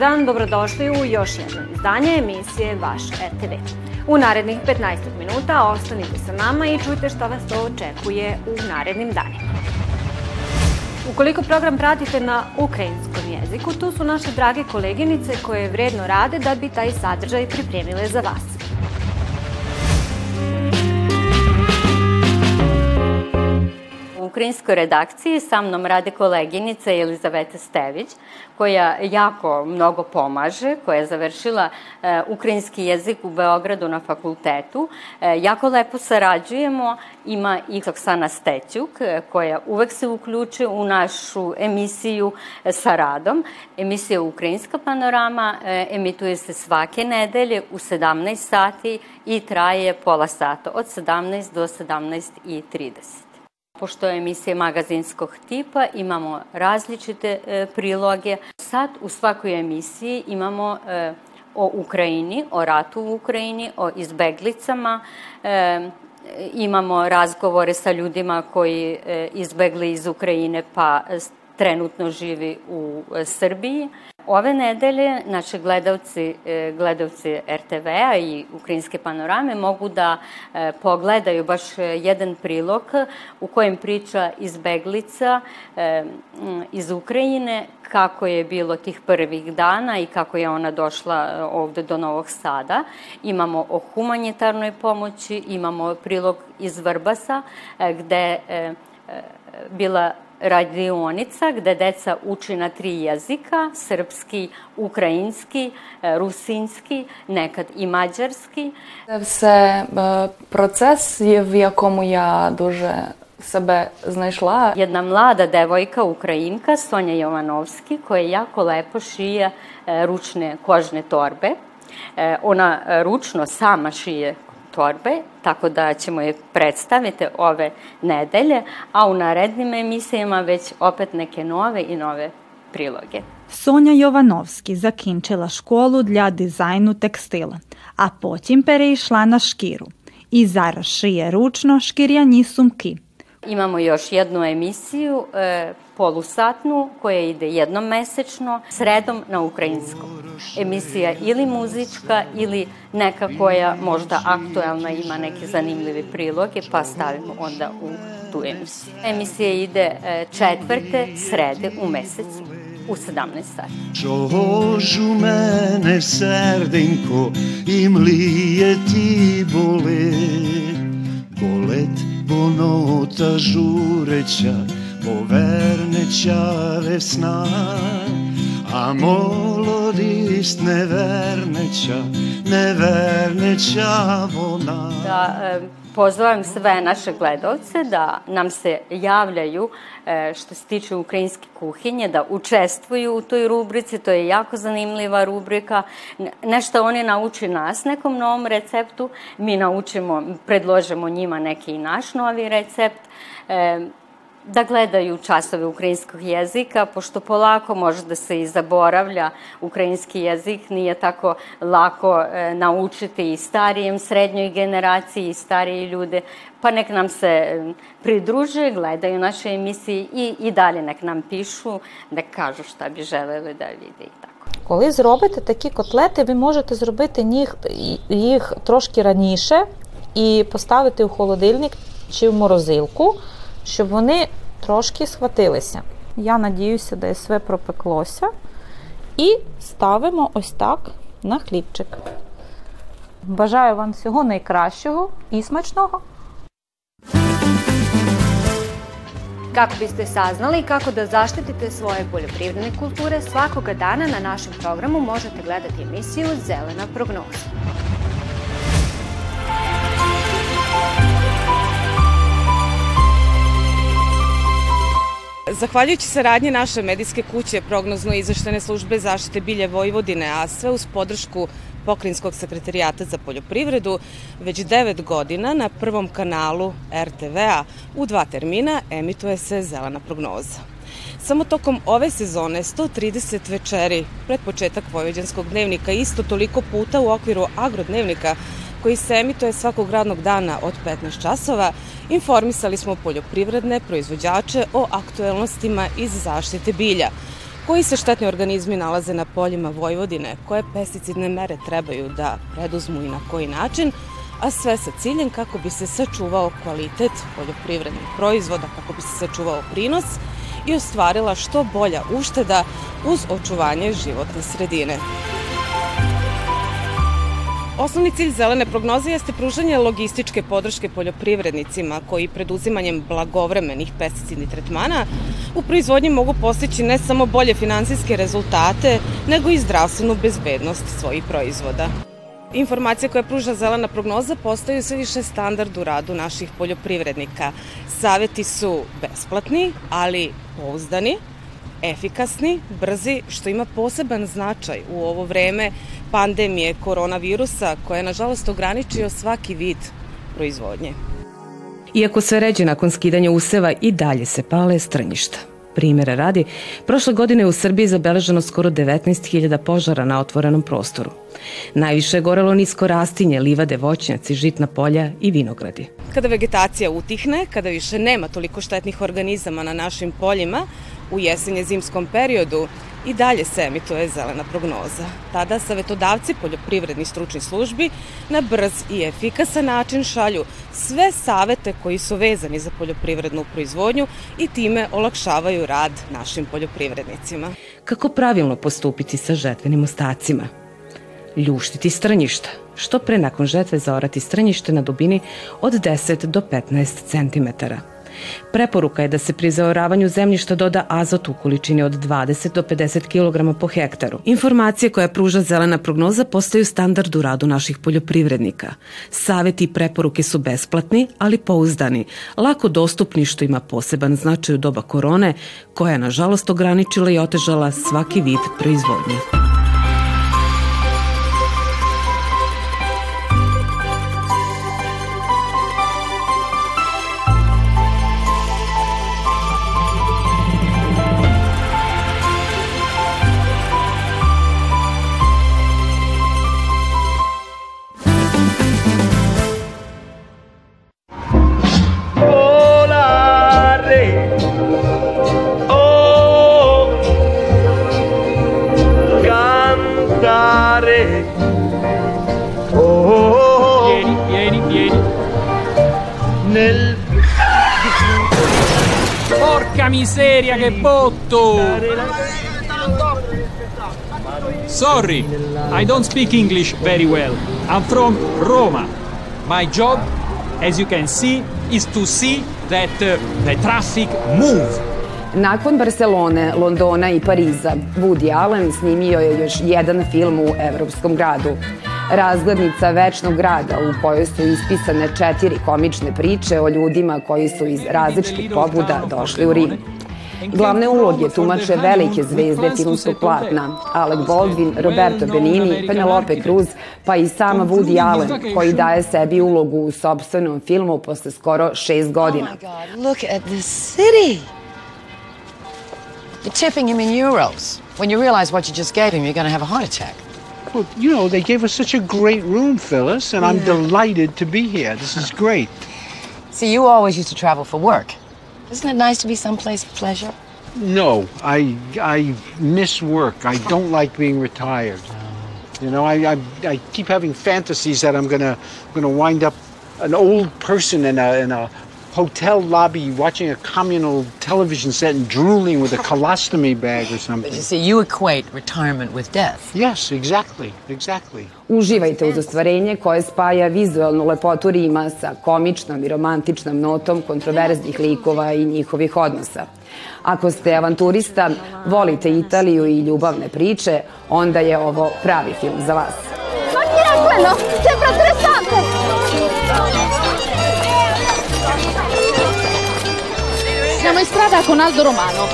dan, dobrodošli u još jedno izdanje emisije Vaš RTV. U narednih 15 minuta ostanite sa nama i čujte šta vas to očekuje u narednim danima. Ukoliko program pratite na ukrajinskom jeziku, tu su naše drage koleginice koje vredno rade da bi taj sadržaj pripremile za vas. Ukrajinskoj redakciji sa mnom rade koleginica Elizaveta Stević, koja jako mnogo pomaže, koja je završila e, ukrajinski jezik u Beogradu na fakultetu. E, jako lepo sarađujemo, ima i Oksana Stećuk, e, koja uvek se uključi u našu emisiju sa radom. Emisija Ukrajinska panorama e, emituje se svake nedelje u 17 sati i traje pola sata, od 17 do 17.30. Pošto je emisija magazinskog tipa, imamo različite e, priloge. Sad u svakoj emisiji imamo e, o Ukrajini, o ratu u Ukrajini, o izbeglicama, e, imamo razgovore sa ljudima koji e, izbegli iz Ukrajine pa trenutno živi u e, Srbiji. Ove nedelje naši gledalci, e, gledalci RTV-a i Ukrajinske panorame mogu da e, pogledaju baš jedan prilog u kojem priča izbeglica iz Ukrajine kako je bilo tih prvih dana i kako je ona došla ovde do Novog Sada. Imamo o humanitarnoj pomoći, imamo prilog iz Vrbasa gde bila radionica gde deca uči na tri jezika, srpski, ukrajinski, e, rusinski, nekad і маджарський. Це процес, в якому я дуже себе знайшла. Jedna mlada devojka, Ukrajinka, Sonja Jovanovski, koja jako lepo šije e, ručne kožne torbe. E, ona ručno sama šije torbe, tako da ćemo je predstaviti ove nedelje, a u narednim emisijama već opet neke nove i nove priloge. Sonja Jovanovski zakinčila školu dla dizajnu tekstila, a потім перейшла на шкіру і зараз шиє ручно шкіряні сумки – Imamo još jednu emisiju, e, polusatnu, koja ide jednom mesečno, sredom na ukrajinskom. Emisija ili muzička ili neka koja možda aktuelna ima neke zanimljive priloge, pa stavimo onda u tu emisiju. Emisija ide e, četvrte srede u mesecu u 17 sati. Čož u mene srdenko i mlije ti bolet, bolet Ponuta žureća, poverneća vesna, a molodist neverneća, neverneća vona. Da, e, pozovem sve naše gledalce da nam se javljaju e, što se tiče ukrajinske kuhinje, da učestvuju u toj rubrici, to je jako zanimljiva rubrika. Nešto oni nauči nas nekom novom receptu, mi naučimo, predložimo njima neki naš novi recept. E, da gledaju časove ukrajinskog jezika, pošto polako može da se i zaboravlja ukrajinski jezik, nije tako lako e, naučiti i starijem, srednjoj generaciji i stariji ljude, pa nek nam se e, pridruže, gledaju naše emisije i, i dalje nek nam pišu, da kažu šta bi želeli da vide i tako. Коли зробите такі котлети, ви можете зробити їх, їх трошки раніше і поставити в холодильник чи в морозилку щоб вони трошки схватилися. Я надіюся, ДСВ пропеклося. І ставимо ось так на хлібчик. Бажаю вам всього найкращого і смачного! Kako biste saznali kako da zaštitite svoje poljoprivredne kulture, svakoga dana na našem programu možete gledati emisiju Zelena prognoza. Zahvaljujući saradnje naše medijske kuće prognozno izveštene službe zaštite bilje Vojvodine, a sve uz podršku Pokrinjskog sekretarijata za poljoprivredu, već 9 godina na prvom kanalu RTV-a u dva termina emituje se zelena prognoza. Samo tokom ove sezone 130 večeri pred početak Vojvođanskog dnevnika isto toliko puta u okviru agrodnevnika koji se emituje svakog radnog dana od 15 časova, informisali smo poljoprivredne proizvođače o aktuelnostima iz zaštite bilja, koji se štetni organizmi nalaze na poljima Vojvodine, koje pesticidne mere trebaju da preduzmu i na koji način, a sve sa ciljem kako bi se sačuvao kvalitet poljoprivrednih proizvoda, kako bi se sačuvao prinos i ostvarila što bolja ušteda uz očuvanje životne sredine. Osnovni cilj zelene prognoze jeste pružanje logističke podrške poljoprivrednicima koji preduzimanjem blagovremenih pesticidnih tretmana u proizvodnji mogu postići ne samo bolje finansijske rezultate, nego i zdravstvenu bezbednost svojih proizvoda. Informacije koje pruža zelena prognoza postaju sve više standard u radu naših poljoprivrednika. Saveti su besplatni, ali pouzdani, efikasni, brzi, što ima poseban značaj u ovo vreme pandemije koronavirusa koja je nažalost ograničio svaki vid proizvodnje. Iako sve ređe nakon skidanja useva i dalje se pale strnjišta. Primjera radi, prošle godine u Srbiji zabeleženo skoro 19.000 požara na otvorenom prostoru. Najviše je gorelo nisko rastinje, livade, voćnjaci, žitna polja i vinogradi. Kada vegetacija utihne, kada više nema toliko štetnih organizama na našim poljima, u jesenje-zimskom periodu i dalje se emituje zelena prognoza. Tada savetodavci poljoprivrednih stručnih službi na brz i efikasan način šalju sve savete koji su vezani za poljoprivrednu proizvodnju i time olakšavaju rad našim poljoprivrednicima. Kako pravilno postupiti sa žetvenim ostacima? Ljuštiti strnjišta, što pre nakon žetve zaorati strnjište na dubini od 10 do 15 cm Preporuka je da se pri zaoravanju zemljišta doda azot u količini od 20 do 50 kg po hektaru. Informacije koje pruža zelena prognoza postaju standard u radu naših poljoprivrednika. Saveti i preporuke su besplatni, ali pouzdani, lako dostupni što ima poseban značaj u doba korone, koja je nažalost ograničila i otežala svaki vid proizvodnje. Miseria, che botto! Sorry, I don't speak English very well. I'm from Roma. My job, as you can see, is to see that uh, the traffic move. Nakon Barcelone, Londona i Pariza, Woody Allen snimio je još jedan film u evropskom gradu. Razglednica večnog grada u kojoj su ispisane četiri komične priče o ljudima koji su iz različitih pobuda došli u Rim. Glavne uloge tumače velike zvezde filmskog platna, Alec Baldwin, Roberto Benini, Penelope Cruz, pa i sama Woody Allen, koji daje sebi ulogu u sobstvenom filmu posle skoro šest godina. Oh look at this city! You're tipping him in euros. When you realize what you just gave him, you're going to have a heart attack. Well, you know, they gave us such a great room, Phyllis, and yeah. I'm delighted to be here. This is great. See, you always used to travel for work. Isn't it nice to be someplace of pleasure? No, I I miss work. I don't like being retired. You know, I, I, I keep having fantasies that I'm gonna gonna wind up an old person in a in a hotel lobby watching a communal television set and drooling with a colostomy bag or something. But you see, you equate retirement with death. Yes, exactly, exactly. Uživajte uz ostvarenje koje spaja vizualnu lepotu Rima sa komičnom i romantičnom notom kontroverznih likova i njihovih odnosa. Ako ste avanturista, volite Italiju i ljubavne priče, onda je ovo pravi film za vas. Ma chi era quello? Siamo in strada con Aldo Romano.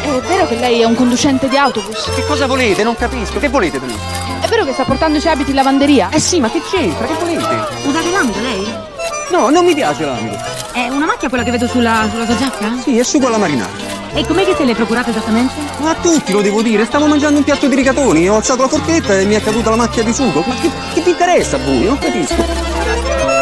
È vero che lei è un conducente di autobus? Che cosa volete? Non capisco. Che volete da lui? È vero che sta portando i suoi abiti in lavanderia? Eh sì, ma che c'entra? Che volete? Usate l'amido lei? No, non mi piace l'amido. È una macchia quella che vedo sulla, sulla sua giacca? Sì, è su quella marinara. E com'è che se l'hai procurata esattamente? Ma a tutti lo devo dire, stavo mangiando un piatto di rigatoni, ho alzato la forchetta e mi è caduta la macchia di sugo. Ma che, che ti interessa a voi? Non capisco.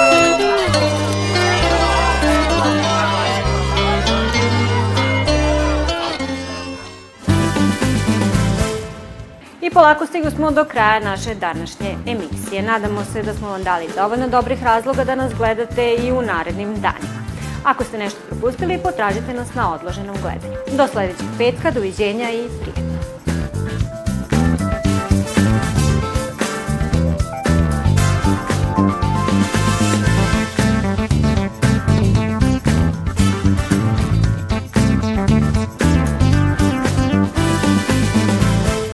Polako stigu smo do kraja naše današnje emisije. Nadamo se da smo vam dali dovoljno dobrih razloga da nas gledate i u narednim danima. Ako ste nešto propustili, potražite nas na odloženom gledanju. Do sledećeg petka, doviđenja i prijatno.